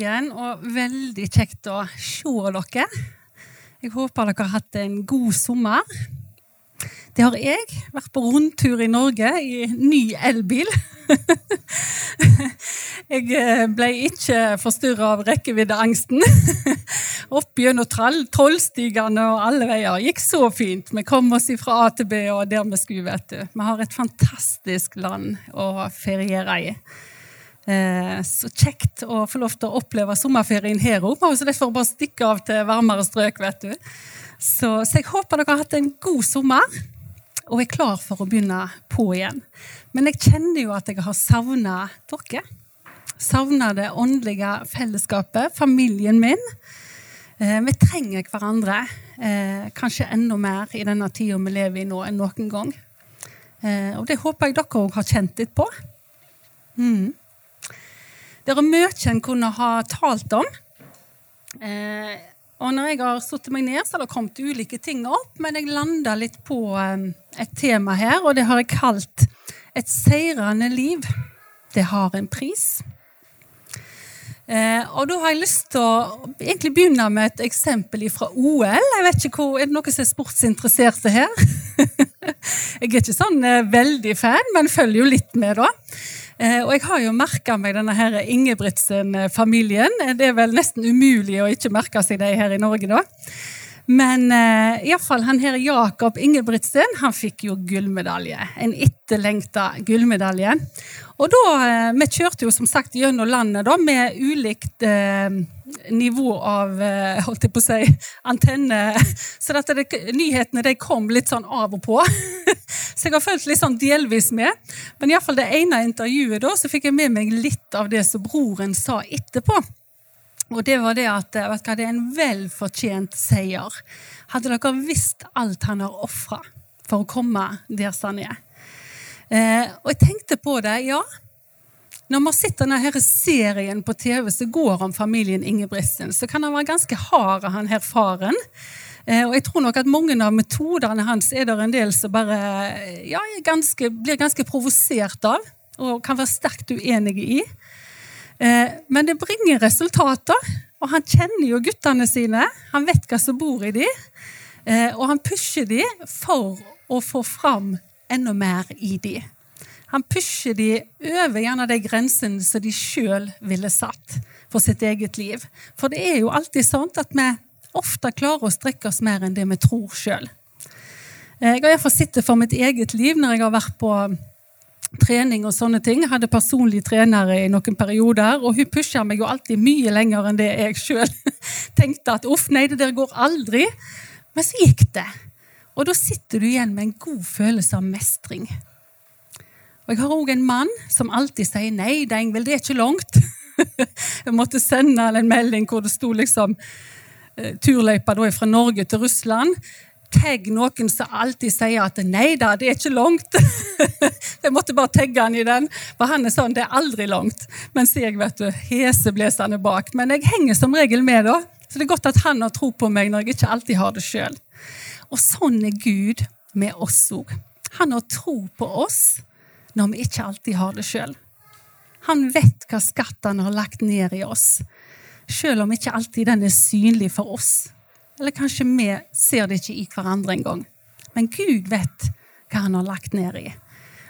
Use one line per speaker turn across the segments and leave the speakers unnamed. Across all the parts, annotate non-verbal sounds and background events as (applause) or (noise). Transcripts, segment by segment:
igjen, og veldig kjekt å se dere. Jeg håper dere har hatt en god sommer. Det har jeg. Vært på rundtur i Norge i ny elbil. (laughs) jeg eh, ble ikke forstyrra av rekkeviddeangsten. (laughs) Opp gjennom trollstigene og alle veier. Gikk så fint. Vi kom oss fra A til B og der vi skulle, vet du. Vi har et fantastisk land å feriere i. Eh, så kjekt å få lov til å oppleve sommerferien her òg. Så derfor bare stikke av til varmere strøk, vet du. Så, så, jeg håper dere har hatt en god sommer og er klar for å begynne på igjen. Men jeg kjenner jo at jeg har savna dere. Savna det åndelige fellesskapet, familien min. Eh, vi trenger hverandre, eh, kanskje enda mer i denne tida vi lever i nå enn noen gang. Og det håper jeg dere òg har kjent litt på. Mm. Det er mye en kunne ha talt om. Eh, og når jeg har satt meg ned, så har det kommet ulike ting opp, men jeg landa litt på eh, et tema her, og det har jeg kalt 'Et seirende liv'. Det har en pris. Eh, og da har jeg lyst til å egentlig begynne med et eksempel fra OL. Jeg vet ikke hvor, Er det noen som er sportsinteresserte her? (laughs) jeg er ikke sånn eh, veldig fan, men følger jo litt med, da. Eh, og jeg har jo merka meg denne her Ingebrigtsen-familien. Det er vel nesten umulig å ikke merke seg dem her i Norge, da. Men eh, iallfall han her Jakob Ingebrigtsen han fikk jo gullmedalje. En etterlengta gullmedalje. Og da, eh, Vi kjørte jo som sagt gjennom landet da, med ulikt uh, nivå av uh, holdt jeg på å si, antenne. Så dette, det, nyhetene de kom litt sånn av og på. (laughs) så jeg har følt litt sånn delvis med. Men iallfall det ene intervjuet da, så fikk jeg med meg litt av det som broren sa etterpå. Og det var det at vet hva, det er en velfortjent seier. Hadde dere visst alt han har ofra for å komme der han er? Eh, og jeg tenkte på det, ja. Når man sitter denne her serien på TV som går om familien Ingebrigtsen, så kan han være ganske hard, han her faren. Eh, og jeg tror nok at mange av metodene hans er det en del som bare ja, ganske, blir ganske provosert av, og kan være sterkt uenige i. Eh, men det bringer resultater. Og han kjenner jo guttene sine. Han vet hva som bor i dem. Eh, og han pusher dem for å få fram enda mer i dem. Han pusher de over gjerne de grensene som de sjøl ville satt for sitt eget liv. For det er jo alltid sånn at vi ofte klarer å strekke oss mer enn det vi tror sjøl. Eh, jeg har iallfall sett det for mitt eget liv når jeg har vært på trening og sånne ting. Jeg hadde personlig trenere i noen perioder, og hun pusha meg jo alltid mye lenger enn det jeg sjøl (laughs) tenkte at uff, nei, det der går aldri. Men så gikk det. Og da sitter du igjen med en god følelse av mestring. Jeg har òg en mann som alltid sier nei, Dengvild, det er ikke langt. (laughs) jeg måtte sende en melding hvor det sto liksom eh, turløypa fra Norge til Russland. Tagg noen som alltid sier at 'nei da, det er ikke langt'. (laughs) jeg måtte bare tagge han i den, for han er sånn 'det er aldri langt'. Mens jeg, vet du, heseblesende bak. Men jeg henger som regel med, da. Så det er godt at han har tro på meg når jeg ikke alltid har det sjøl. Og sånn er Gud med oss òg. Han har tro på oss når vi ikke alltid har det sjøl. Han vet hva skattene har lagt ned i oss, sjøl om ikke alltid den er synlig for oss. Eller kanskje vi ser det ikke i hverandre engang. Men Gud vet hva han har lagt ned i.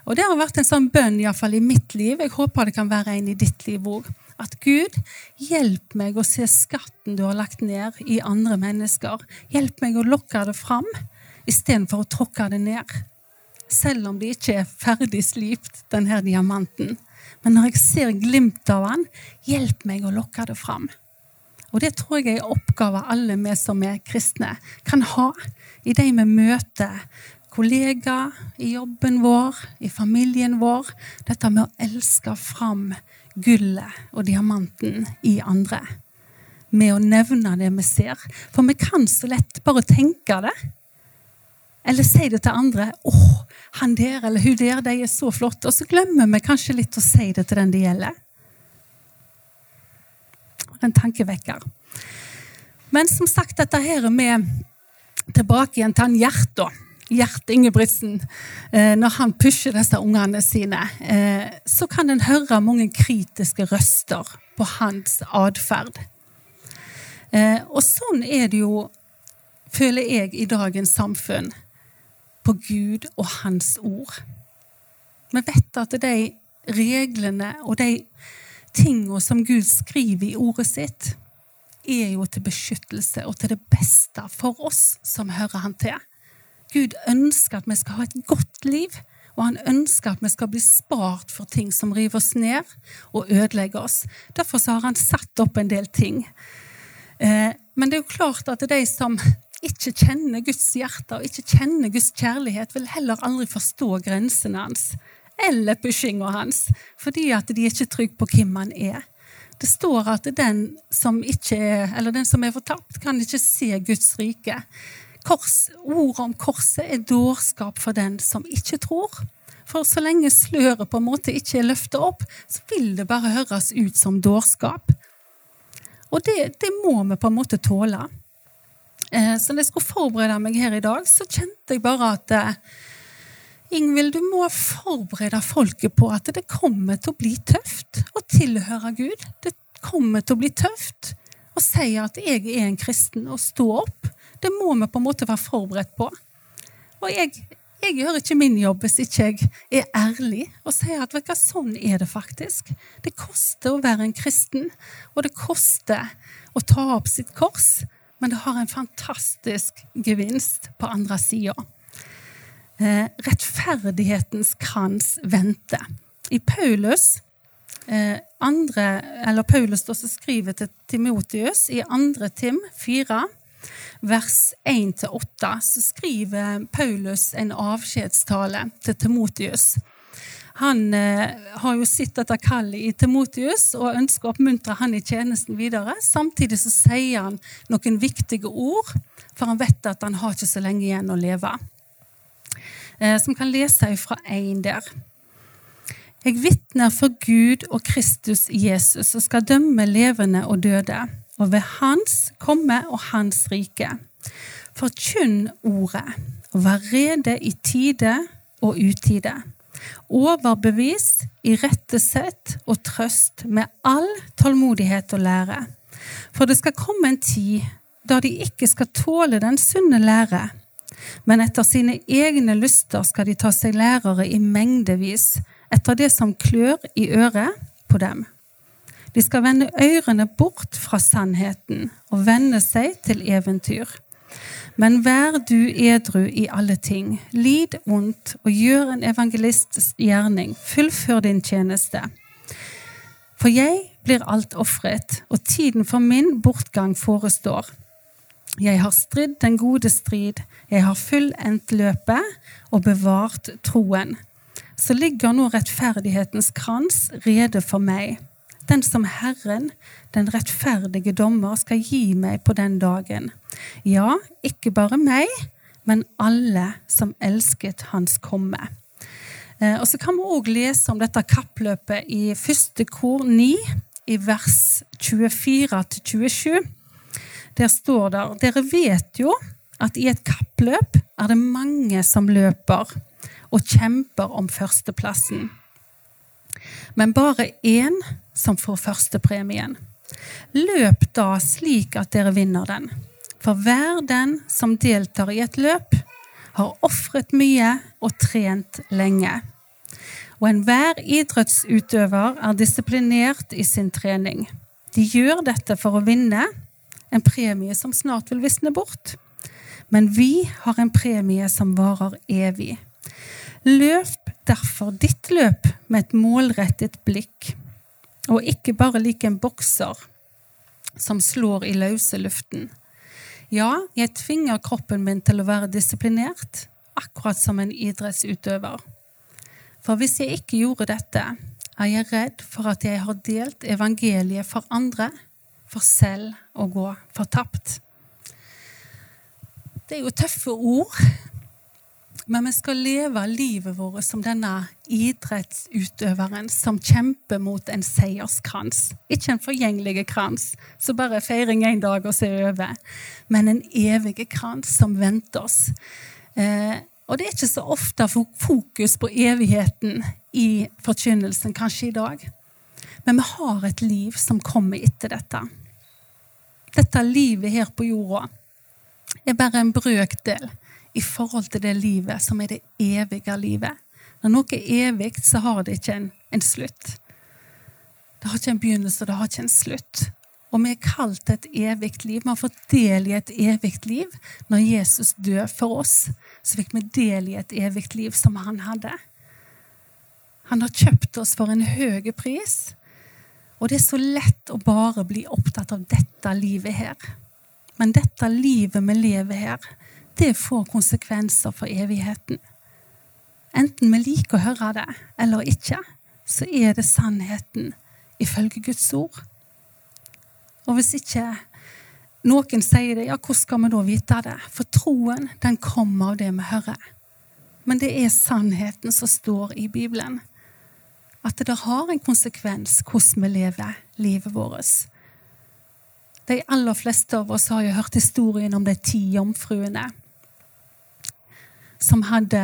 Og Det har vært en sånn bønn iallfall i mitt liv. Jeg håper det kan være en i ditt liv òg. At Gud, hjelp meg å se skatten du har lagt ned i andre mennesker. Hjelp meg å lokke det fram istedenfor å tråkke det ned. Selv om det ikke er ferdig slipt, denne diamanten. Men når jeg ser glimt av den, hjelp meg å lokke det fram. Og det tror jeg er en oppgave alle vi som er kristne, kan ha i de vi møter. Kollegaer, i jobben vår, i familien vår. Dette med å elske fram gullet og diamanten i andre. Med å nevne det vi ser. For vi kan så lett bare tenke det. Eller si det til andre. 'Å, han der eller hun der, de er så flotte.' Og så glemmer vi kanskje litt å si det til den det gjelder en tankevekker. Men som sagt, dette her med tilbake igjen til han Gjert, Gjert Ingebrigtsen, eh, når han pusher disse ungene sine, eh, så kan en høre mange kritiske røster på på hans atferd. Eh, og sånn er det jo, føler jeg, i dagens samfunn. På Gud og Hans ord. Vi vet at de reglene og de tingene som Gud skriver i ordet sitt, er jo til beskyttelse og til det beste for oss som hører Han til. Gud ønsker at vi skal ha et godt liv, og han ønsker at vi skal bli spart for ting som river oss ned og ødelegger oss. Derfor har han satt opp en del ting. Eh, men det er jo klart at de som ikke kjenner Guds hjerte og ikke kjenner Guds kjærlighet, vil heller aldri forstå grensene hans eller pushinga hans, fordi at de er ikke trygge på hvem han er. Det står at den som, ikke er, eller den som er fortapt, kan ikke se Guds rike. Kors, ordet om korset er dårskap for den som ikke tror. For så lenge sløret på en måte ikke er løftet opp, så vil det bare høres ut som dårskap. Og det, det må vi på en måte tåle. Eh, så når jeg skulle forberede meg her i dag, så kjente jeg bare at eh, Ingvild, du må forberede folket på at det kommer til å bli tøft å tilhøre Gud. Det kommer til å bli tøft å si at jeg er en kristen, og stå opp. Det må vi på en måte være forberedt på. Og jeg, jeg gjør ikke min jobb hvis ikke jeg er ærlig og sier at hva, sånn er det faktisk. Det koster å være en kristen, og det koster å ta opp sitt kors, men det har en fantastisk gevinst på andre sida. Eh, rettferdighetens krans venter. I Paulus eh, andre, eller Paulus også skriver til Timotius i 2. Tim 4 vers 1-8, så skriver Paulus en avskjedstale til Timotius. Han eh, har jo sett dette kallet i Timotius og ønsker å oppmuntre han i tjenesten videre. Samtidig så sier han noen viktige ord, for han vet at han har ikke så lenge igjen å leve. Eh, som kan lese fra én der. Jeg vitner for Gud og Kristus Jesus og skal dømme levende og døde og ved Hans komme og Hans rike. Forkynn ordet, og vær rede i tide og utide. Overbevis, irettesett og trøst med all tålmodighet og lære. For det skal komme en tid da de ikke skal tåle den sunne lære, men etter sine egne lyster skal de ta seg lærere i mengdevis, etter det som klør i øret på dem. De skal vende ørene bort fra sannheten og vende seg til eventyr. Men vær du edru i alle ting, lid ondt og gjør en evangelists gjerning, fullfør din tjeneste. For jeg blir alt ofret, og tiden for min bortgang forestår. Jeg har stridd den gode strid, jeg har fullendt løpet og bevart troen. Så ligger nå rettferdighetens krans rede for meg den som Herren, den rettferdige dommer, skal gi meg på den dagen. Ja, ikke bare meg, men alle som elsket Hans komme. Eh, og så kan vi òg lese om dette kappløpet i første kor 9, i vers 24-27. Der står det Dere vet jo at i et kappløp er det mange som løper og kjemper om førsteplassen. Men bare én som får førstepremien. Løp da slik at dere vinner den. For hver den som deltar i et løp, har ofret mye og trent lenge. Og enhver idrettsutøver er disiplinert i sin trening. De gjør dette for å vinne en premie som snart vil visne bort. Men vi har en premie som varer evig. Løp derfor ditt løp med et målrettet blikk og ikke bare lik en bokser som slår i løse luften. Ja, jeg tvinger kroppen min til å være disiplinert, akkurat som en idrettsutøver. For hvis jeg ikke gjorde dette, er jeg redd for at jeg har delt evangeliet for andre, for selv å gå fortapt. Det er jo tøffe ord, men vi skal leve livet vårt som denne idrettsutøveren som kjemper mot en seierskrans. Ikke en forgjengelig krans som bare feiring en dag og så er over, men en evig krans som venter oss. Eh, og det er ikke så ofte fokus på evigheten i forkynnelsen, kanskje i dag. Men vi har et liv som kommer etter dette. Dette livet her på jorda er bare en brøkdel i forhold til det livet som er det evige livet. Når noe er evig, så har det ikke en, en slutt. Det har ikke en begynnelse, det har ikke en slutt. Og vi er kalt et evig liv. Vi har fått del i et evig liv. Når Jesus døde for oss, så fikk vi del i et evig liv som han hadde. Han har kjøpt oss for en høy pris. Og det er så lett å bare bli opptatt av dette livet her. Men dette livet vi lever her, det får konsekvenser for evigheten. Enten vi liker å høre det eller ikke, så er det sannheten ifølge Guds ord. Og hvis ikke noen sier det, ja, hvordan skal vi da vite det? For troen, den kommer av det vi hører. Men det er sannheten som står i Bibelen. At det har en konsekvens hvordan vi lever livet vårt. De aller fleste av oss har jo hørt historien om de ti jomfruene som hadde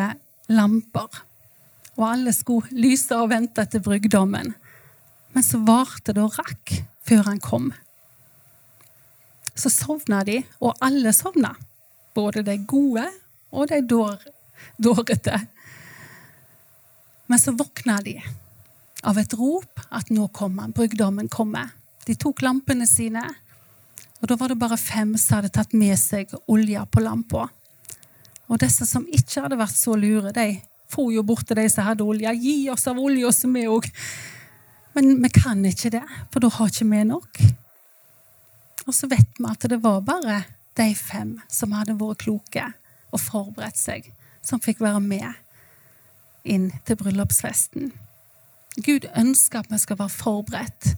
lamper. Og alle skulle lyse og vente etter brygdommen. Men så varte det og rakk før han kom så sovna de, og alle sovna. Både de gode og de dårete. Men så våkna de av et rop at nå kommer brygdommen kommer. De tok lampene sine, og da var det bare fem som hadde tatt med seg olja på lampa. Og disse som ikke hadde vært så lure, de for jo bort til de som hadde olje. Gi oss av olja, så vi òg. Men vi kan ikke det, for da har ikke vi nok. Og så vet vi at det var bare de fem som hadde vært kloke og forberedt seg, som fikk være med inn til bryllupsfesten. Gud ønsker at vi skal være forberedt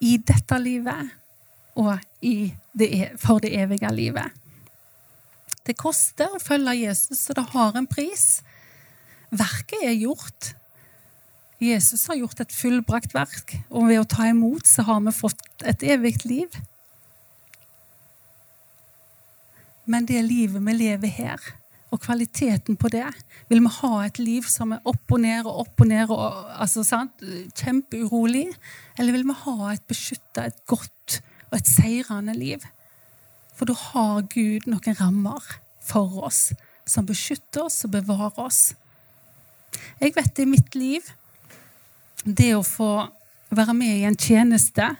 i dette livet og det, e, for det evige livet. Det koster å følge Jesus, så det har en pris. Verket er gjort. Jesus har gjort et fullbrakt verk, og ved å ta imot så har vi fått et evig liv. men det livet vi lever her, og kvaliteten på det Vil vi ha et liv som er opp og ned og opp og ned, og, altså, sant? kjempeurolig? Eller vil vi ha et beskytta, et godt og et seirende liv? For da har Gud noen rammer for oss som beskytter oss og bevarer oss. Jeg vet i mitt liv det å få være med i en tjeneste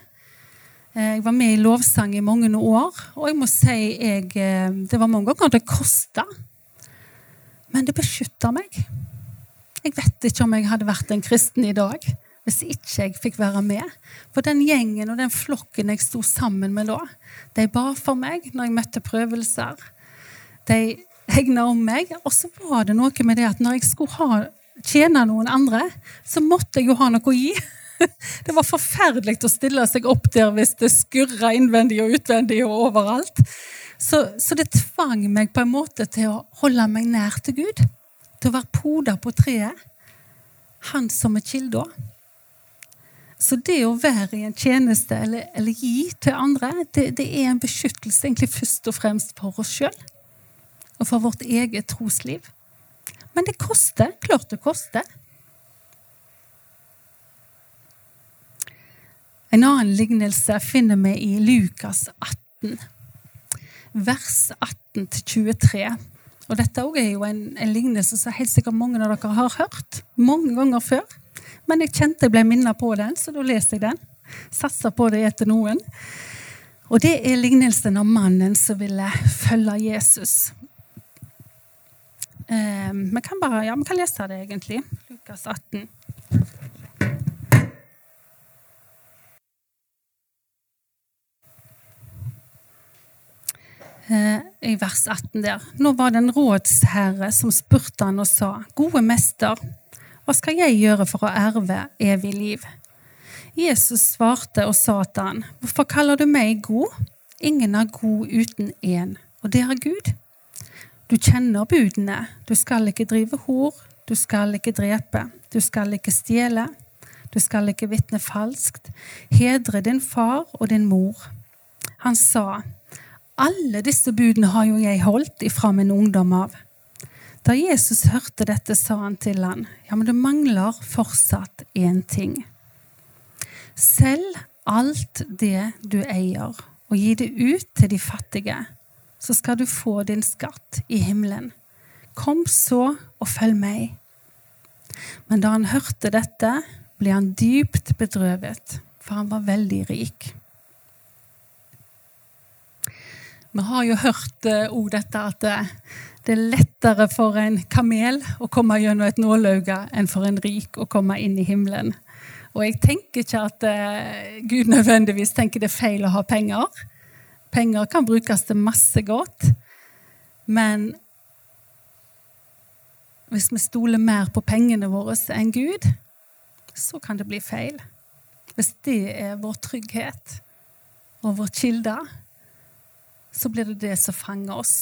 Eh, jeg var med i lovsang i mange år, og jeg må si jeg, eh, det var mange ganger det kosta. Men det beskytter meg. Jeg vet ikke om jeg hadde vært en kristen i dag hvis ikke jeg fikk være med. For den gjengen og den flokken jeg sto sammen med da, de ba for meg når jeg møtte prøvelser. De hegna om meg. Og så var det noe med det at når jeg skulle ha, tjene noen andre, så måtte jeg jo ha noe å gi. (laughs) Det var forferdelig å stille seg opp der hvis det skurra innvendig og utvendig og overalt. Så, så, det tvang meg på en måte til å holde meg nær til Gud. Til å være poda på treet. Han som er kilda. Så det å være i en tjeneste eller, eller gi til andre, det, det, er en beskyttelse egentlig først og fremst for oss sjøl. Og for vårt eget trosliv. Men det koster. Klart det koster. En annen lignelse finner vi i Lukas 18, vers 18-23. Og Dette er jo en, en, lignelse som helt sikkert mange av dere har hørt mange ganger før. Men jeg kjente jeg ble minnet på den, så da leser jeg den. Satser på det etter noen. Og det er lignelsen av mannen som ville følge Jesus. Eh, vi kan bare, ja, vi kan lese det, egentlig. Lukas 18. Eh, i vers 18 der. Nå var det en rådsherre som spurte han og sa, Gode mester, hva skal jeg gjøre for å erve evig liv? Jesus svarte og sa til han, Hvorfor kaller du meg god? Ingen er god uten én, og det er Gud. Du kjenner budene. Du skal ikke drive hor, du skal ikke drepe, du skal ikke stjele, du skal ikke vitne falskt, hedre din far og din mor. Han sa, alle disse budene har jo jeg holdt ifra min ungdom av. Da Jesus hørte dette, sa han til han, ja, men det mangler fortsatt én ting. Selg alt det du eier, og gi det ut til de fattige. Så skal du få din skatt i himmelen. Kom så og følg meg. Men da han hørte dette, ble han dypt bedrøvet, for han var veldig rik. Vi har jo hørt òg uh, dette at uh, det er lettere for en kamel å komme gjennom et nålauge enn for en rik å komme inn i himmelen. Og jeg tenker ikke at uh, Gud nødvendigvis tenker det er feil å ha penger. Penger kan brukes til masse godt. Men hvis vi stoler mer på pengene våre enn Gud, så kan det bli feil. Hvis det er vår trygghet og vår kilde, så blir det det som fanger oss.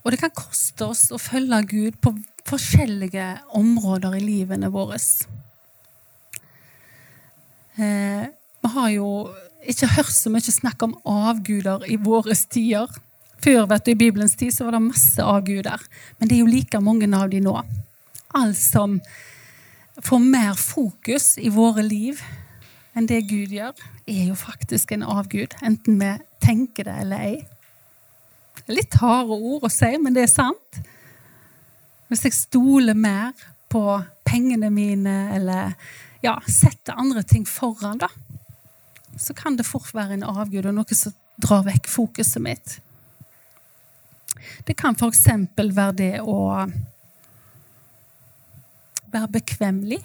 Og det kan koste oss å følge Gud på forskjellige områder i livene våre. Eh, vi har jo ikke hørt så mye snakk om avguder i våre tider. Før vet du, i Bibelens tid så var det masse avguder, men det er jo like mange av de nå. Alt som får mer fokus i våre liv, enn det Gud gjør, er jo faktisk en avgud, enten vi tenker det eller ei. Litt harde ord å si, men det er sant. Hvis jeg stoler mer på pengene mine, eller ja, setter andre ting foran, da, så kan det fort være en avgud og noe som drar vekk fokuset mitt. Det kan f.eks. være det å være bekvemmelig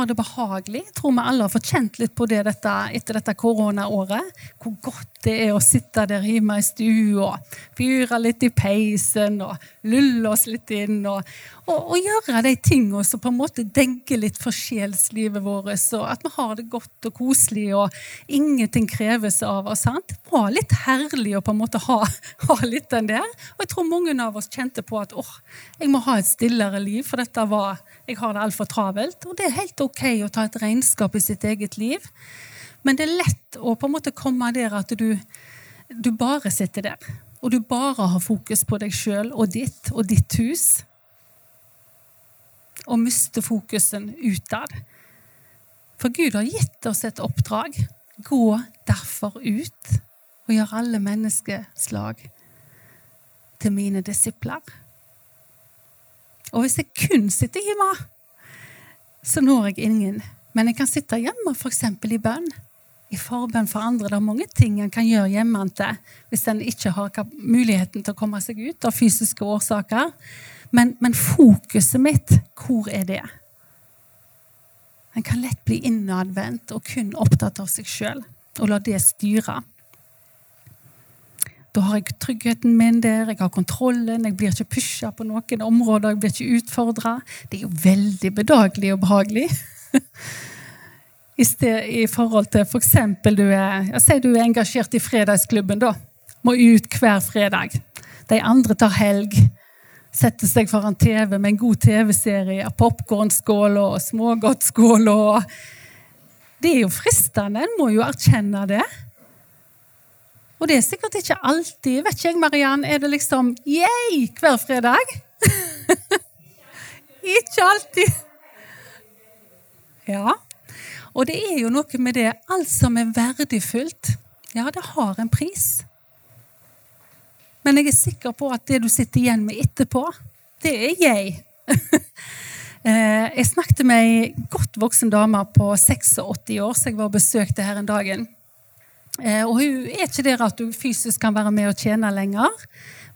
ha det behagelig. Jeg tror vi alle har fått kjent litt på det dette, etter dette koronaåret. Hvor godt det er å sitte der hjemme i stua fyre litt i peisen og lulle oss litt inn. Og, og, gjøre de tingene som på en måte denker litt for sjelslivet vårt. Og at vi har det godt og koselig, og ingenting kreves av oss. sant? Det var litt herlig å på en måte ha, (laughs) ha litt den der. Og jeg tror mange av oss kjente på at åh, jeg må ha et stillere liv, for dette var jeg har det altfor travelt. Og det er helt ok å ta et regnskap i sitt eget liv. Men det er lett å på en måte komme der at du, du bare sitter der. Og du bare har fokus på deg sjøl og ditt og ditt hus. Og miste fokusen utad. For Gud har gitt oss et oppdrag. Gå derfor ut og gjør alle menneskeslag til mine disipler. Og hvis jeg kun sitter hjemme, så når jeg ingen. Men jeg kan sitte hjemme f.eks. i bønn. I forbønn for andre. Det er mange ting en kan gjøre hjemme hvis en ikke har muligheten til å komme seg ut av fysiske årsaker. Men, men fokuset mitt, hvor er det? En kan lett bli innadvendt og kun opptatt av seg sjøl og la det styre. Da har jeg tryggheten min der, jeg har kontrollen, jeg blir ikke pusha på noen områder, jeg blir ikke utfordra. Det er jo veldig bedagelig og behagelig. (laughs) I, sted, I, forhold til f.eks. For du er jeg sier du er engasjert i fredagsklubben. da. Må ut hver fredag. De andre tar helg. Setter seg foran TV med en god TV-serie, popkornskål og smågodtskål. Det er jo fristende, en må jo erkjenne det. Og det er sikkert ikke alltid. Vet ikke jeg, Mariann, er det liksom yeah hver fredag? (laughs) ikke alltid. Ja. Og det er jo noe med det Alt som er verdifullt, ja, det har en pris. Men jeg er sikker på at det du sitter igjen med etterpå, det er jeg. (laughs) Eh, jeg snakket med ei godt voksen dame på 86 år som jeg var og besøkte her en dagen. Eh, og hun er ikke der at hun fysisk kan være med og tjene lenger,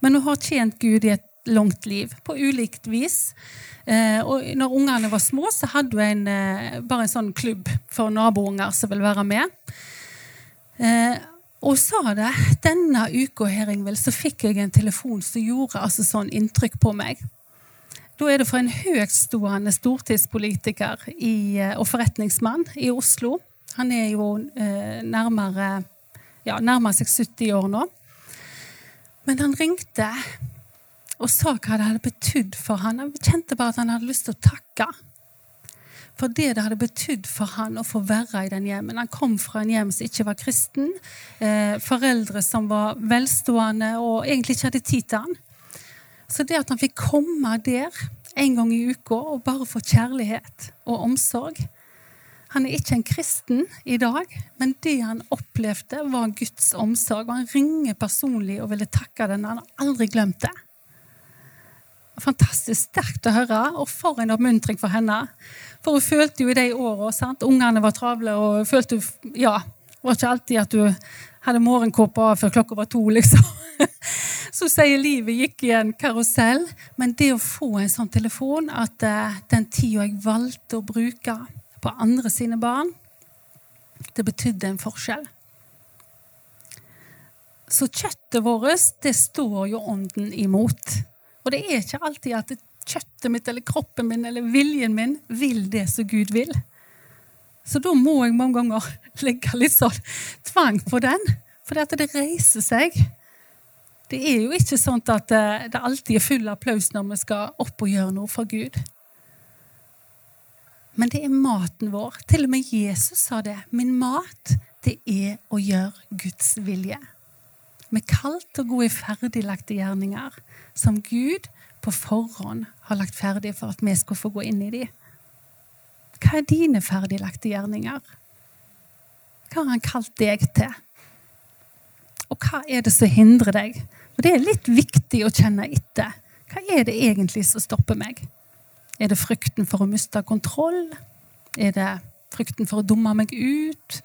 men hun har tjent Gud i et langt liv, på ulikt vis. Eh, og når ungene var små, så hadde hun en, bare en sånn klubb for nabounger som ville være med. Og sa det denne uka her, Ingvild, så fikk jeg en telefon som gjorde altså sånn inntrykk på meg. Da er det for en høytstående stortingspolitiker i, og forretningsmann i Oslo. Han er jo eh, nærmere ja, nærmer seg 70 år nå. Men han ringte og sa hva det hadde betydd for han. Han kjente bare at han hadde lyst til å takke. For det det hadde betydd for han å få være i den hjemmen. Han kom fra en hjem som ikke var kristen. Eh, foreldre som var velstående og egentlig ikke hadde tid til han. Så det at han fikk komme der, en gang i uka og bare få kjærlighet og omsorg. Han er ikke en kristen i dag, men det han opplevde, var Guds omsorg. Og han ringer personlig og ville takke den. Han har aldri glemt det. Fantastisk sterkt å høre, og for en oppmuntring for henne. For hun følte jo i de åra Ungene var travle, og hun følte Ja, det var ikke alltid at du hadde morgenkåpa av før klokka var to, liksom. (laughs) Så sier livet gikk i en karusell. Men det å få en sånn telefon at uh, den tida jeg valgte å bruke på andre sine barn, det betydde en forskjell. Så kjøttet vårt, det står jo ånden imot. Og det er ikke alltid at kjøttet mitt eller kroppen min eller viljen min vil det som Gud vil. Så da må jeg mange ganger (laughs) legge litt sånn tvang på den, for det reiser seg. Det er jo ikke sånn at eh, det alltid er full applaus når vi skal opp og gjøre noe for Gud. Men det er maten vår. Til og med Jesus sa det. Min mat, det er å gjøre Guds vilje. Til å gå i ferdiglagte gjerninger som Gud på forhånd har lagt ferdig for at vi skal få gå inn i de. Hva er dine ferdiglagte gjerninger? Hva har han kalt deg til? Og hva er det som hindrer deg? Og Det er litt viktig å kjenne etter. Hva er det egentlig som stopper meg? Er det frykten for å miste kontroll? Er det frykten for å dumme meg ut?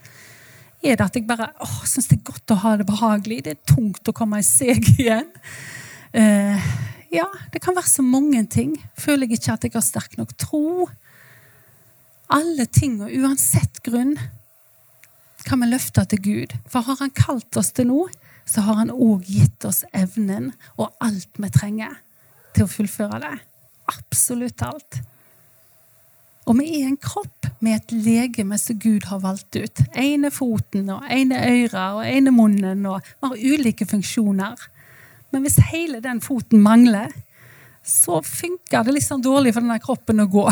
Er det at jeg bare syns det er godt å ha det behagelig? Det er tungt å komme i seg igjen. Uh, ja, det kan være så mange ting. Føler jeg ikke at jeg har sterk nok tro? Alle ting, og uansett grunn, kan vi løfte til Gud. For har Han kalt oss til noe, så har Han òg gitt oss evnen og alt vi trenger til å fullføre det. Absolutt alt. Og vi er en kropp med et legeme som Gud har valgt ut. Ene foten og ene øret og ene munnen. og Vi har ulike funksjoner. Men hvis hele den foten mangler, så funker det liksom dårlig for denne kroppen å gå.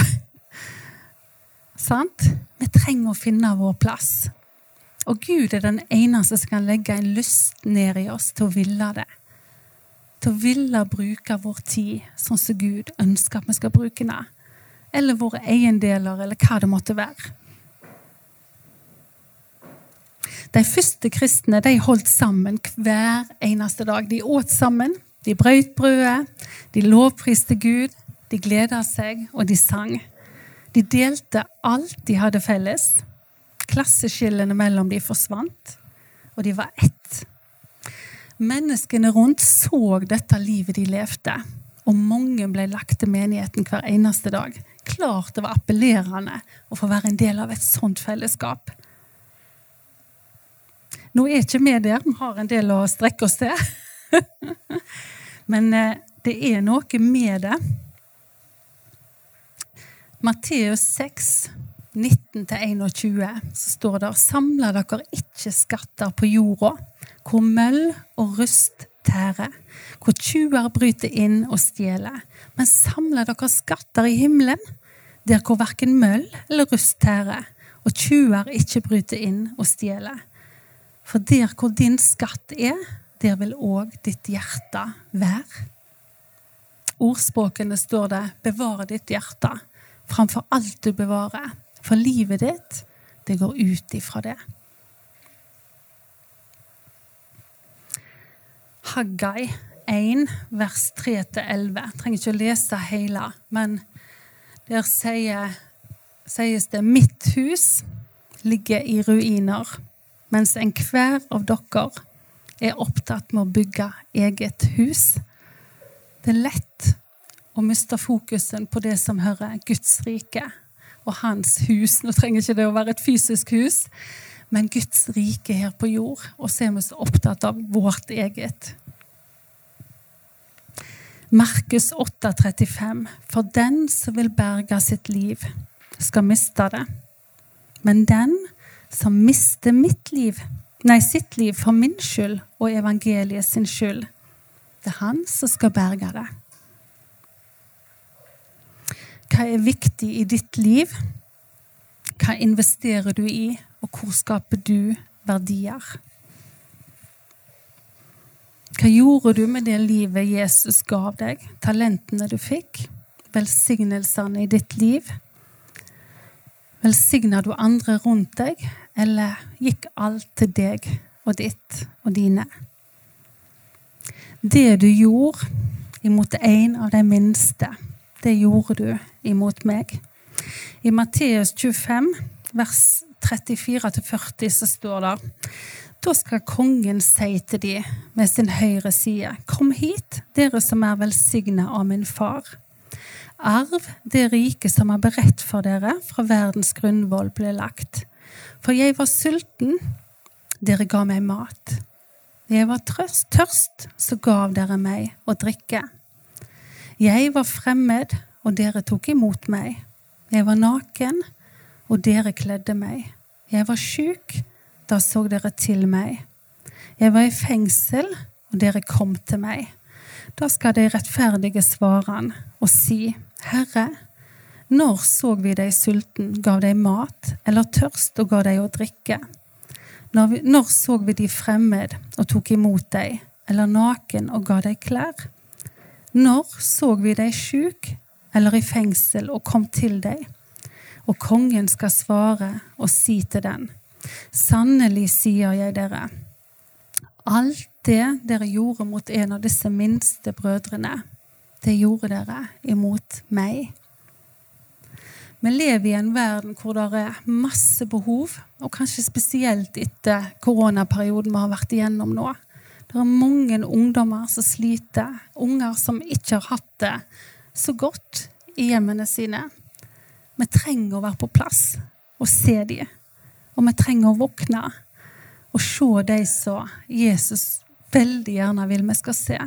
Sant? Vi trenger å finne vår plass. Og Gud er den eneste som kan legge en lyst ned i oss til å ville det. Til å ville bruke vår tid sånn som Gud ønsker at vi skal bruke den. Eller våre eiendeler, eller hva det måtte være. De første kristne de holdt sammen hver eneste dag. De åt sammen, de brøt brødet, de lovpriste Gud, de gleda seg, og de sang. De delte alt de hadde felles. Klasseskillene mellom de forsvant, og de var ett. Menneskene rundt så dette livet de levde, og mange ble lagt til menigheten hver eneste dag. Klart det var appellerende å få være en del av et sånt fellesskap. Nå er ikke vi der, vi har en del å strekke oss til. (laughs) Men eh, det er noe med det. Matteus 6, 19-21, så står det Samla dere ikke skatter på jorda, hvor møll og rust tærer, hvor tjuver bryter inn og stjeler. Men samla dere skatter i himmelen, der hvor verken møll eller rust tærer, og tjuver ikke bryter inn og stjeler. For der hvor din skatt er, der vil òg ditt hjerte være. Ordspråkene står det 'bevare ditt hjerte' framfor alt du bevarer. For livet ditt, det går ut ifra det. Haggai 1, vers 3-11. Trenger ikke å lese hele, men der sies det 'Mitt hus ligger i ruiner' mens enhver av dere er opptatt med å bygge eget hus. Det er lett å miste fokusen på det som hører Guds rike og hans hus. Nå trenger ikke det å være et fysisk hus, men Guds rike her på jord. Og så er vi så opptatt av vårt eget. Markus 8,35. For den som vil berge sitt liv, skal miste det. Men den som mister mitt liv, nei, sitt liv for min skyld og evangeliet sin skyld. Det er han som skal berge det. Hva er viktig i ditt liv? Hva investerer du i, og hvor skaper du verdier? Hva gjorde du med det livet Jesus gav deg, talentene du fikk, velsignelsene i ditt liv? Velsigna du andre rundt deg, eller gikk alt til deg og ditt og dine? Det du gjorde imot en av de minste, det gjorde du imot meg. I Matteus 25, vers 34-40, så står det da skal kongen si til de med sin høyre side, Kom hit, dere som er velsigna av min far. Arv det rike som er beredt for dere fra verdens grunnvoll ble lagt. For jeg var sulten, dere ga meg mat. Jeg var trøst, tørst, så gav dere meg å drikke. Jeg var fremmed, og dere tok imot meg. Jeg var naken, og dere kledde meg. Jeg var sjuk, da så dere til meg. Jeg var i fengsel, og dere kom til meg. Da skal de rettferdige svare han og si, Herre, når så vi deg sulten, gav deg mat, eller tørst og ga deg å drikke? Når, vi, når så vi de fremmed og tok imot deg, eller naken og ga deg klær? Når så vi deg sjuk eller i fengsel og kom til deg? Og kongen skal svare og si til den, Sannelig sier jeg dere, alt det dere gjorde mot en av disse minste brødrene, det gjorde dere imot meg. Vi lever i en verden hvor det er masse behov, og kanskje spesielt etter koronaperioden vi har vært igjennom nå. Det er mange ungdommer som sliter, unger som ikke har hatt det så godt i hjemmene sine. Vi trenger å være på plass og se dem. Og vi trenger å våkne og se de som Jesus veldig gjerne vil vi skal se.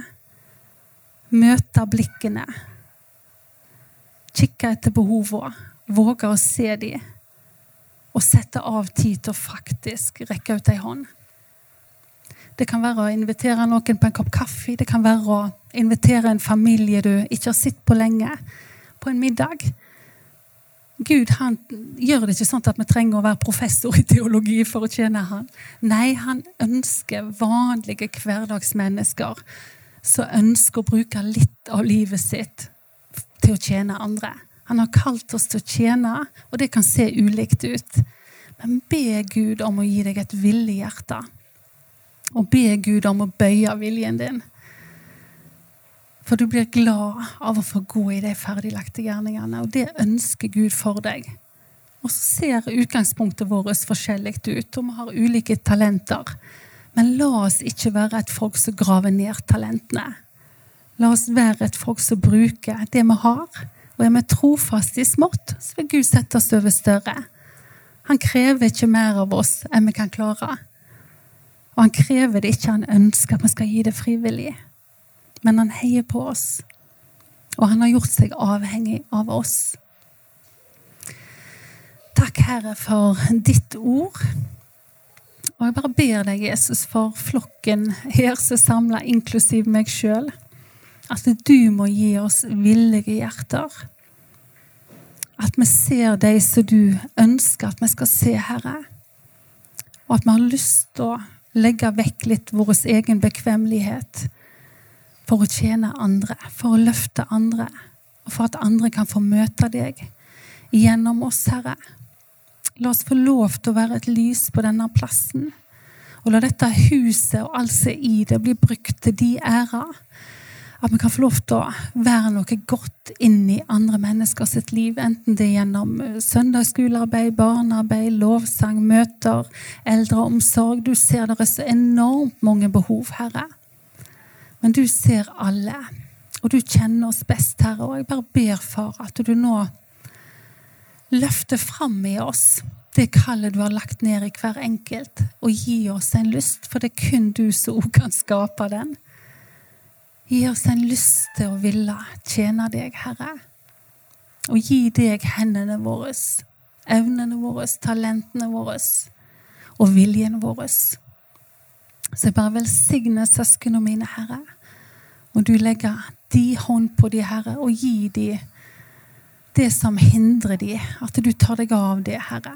Møte blikkene. Kikke etter behovene. Våge å se dem. Og sette av tid til å faktisk rekke ut ei hånd. Det kan være å invitere noen på en kopp kaffe. Det kan være å invitere en familie du ikke har sett på lenge, på en middag. Gud han gjør det ikke sånn at vi trenger å være professor i teologi for å tjene han. Nei, han ønsker vanlige hverdagsmennesker som ønsker å bruke litt av livet sitt til å tjene andre. Han har kalt oss til å tjene, og det kan se ulikt ut. Men be Gud om å gi deg et villig hjerte. Og be Gud om å bøye viljen din. For du blir glad av å få gå i de ferdiglagte gjerningene, og det ønsker Gud for deg. Og så ser utgangspunktet vårt forskjellig ut, og vi har ulike talenter. Men la oss ikke være et folk som graver ned talentene. La oss være et folk som bruker det vi har. Og er vi trofaste i smått, så vil Gud sette oss over større. Han krever ikke mer av oss enn vi kan klare. Og han krever det ikke, han ønsker at vi skal gi det frivillig men han heier på oss. Og han har gjort seg avhengig av oss. Takk, Herre, for ditt ord. Og jeg bare ber deg, Jesus, for flokken her som er samla, inklusiv meg sjøl, at du må gi oss villige hjerter. At vi ser deg som du ønsker at vi skal se, Herre. Og at vi har lyst til å legge vekk litt vår egen bekvemmelighet for å tjene andre, for å løfte andre, og for at andre kan få møte deg gjennom oss, Herre. La oss få lov til å være et lys på denne plassen. Og la dette huset og alt som er i det, bli brukt til de æra. At vi kan få lov til å være noe godt inn i andre mennesker sitt liv. Enten det er gjennom eh, søndagsskolearbeid, barnearbeid, lovsang, møter, eldreomsorg. Du ser det er så enormt mange behov, Herre. Men du ser alle, og du kjenner oss best, Herre. Og jeg bare ber, Far, at du nå løfter fram i oss det kallet du har lagt ned i hver enkelt, og gi oss en lyst, for det er kun du som kan skape den. Gi oss en lyst til å ville tjene deg, Herre. Og gi deg hendene våre, evnene våre, talentene våre og viljen vår. Så jeg bare velsigner søsknene mine, Herre. Og du legger de hånd på de, Herre, og gi de det som hindrer de, at du tar deg av det, Herre.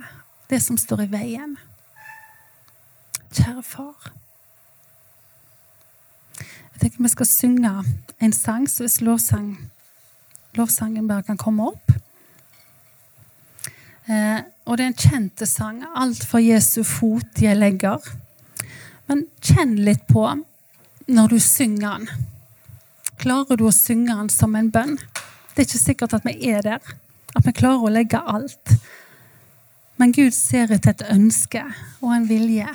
Det som står i veien. Kjære far. Jeg tenker vi skal synge en sang så hvis lovsang lovsangen bare kan komme opp. Eh, og det er en kjent sang. 'Alt for Jesu fot jeg legger'. Men kjenn litt på når du synger den. Klarer du å synge den som en bønn? Det er ikke sikkert at vi er der. At vi klarer å legge alt. Men Gud ser ut et ønske og en vilje.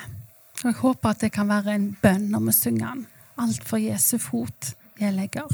Og Jeg håper at det kan være en bønn når vi synger den. Alt for Jesu fot jeg legger.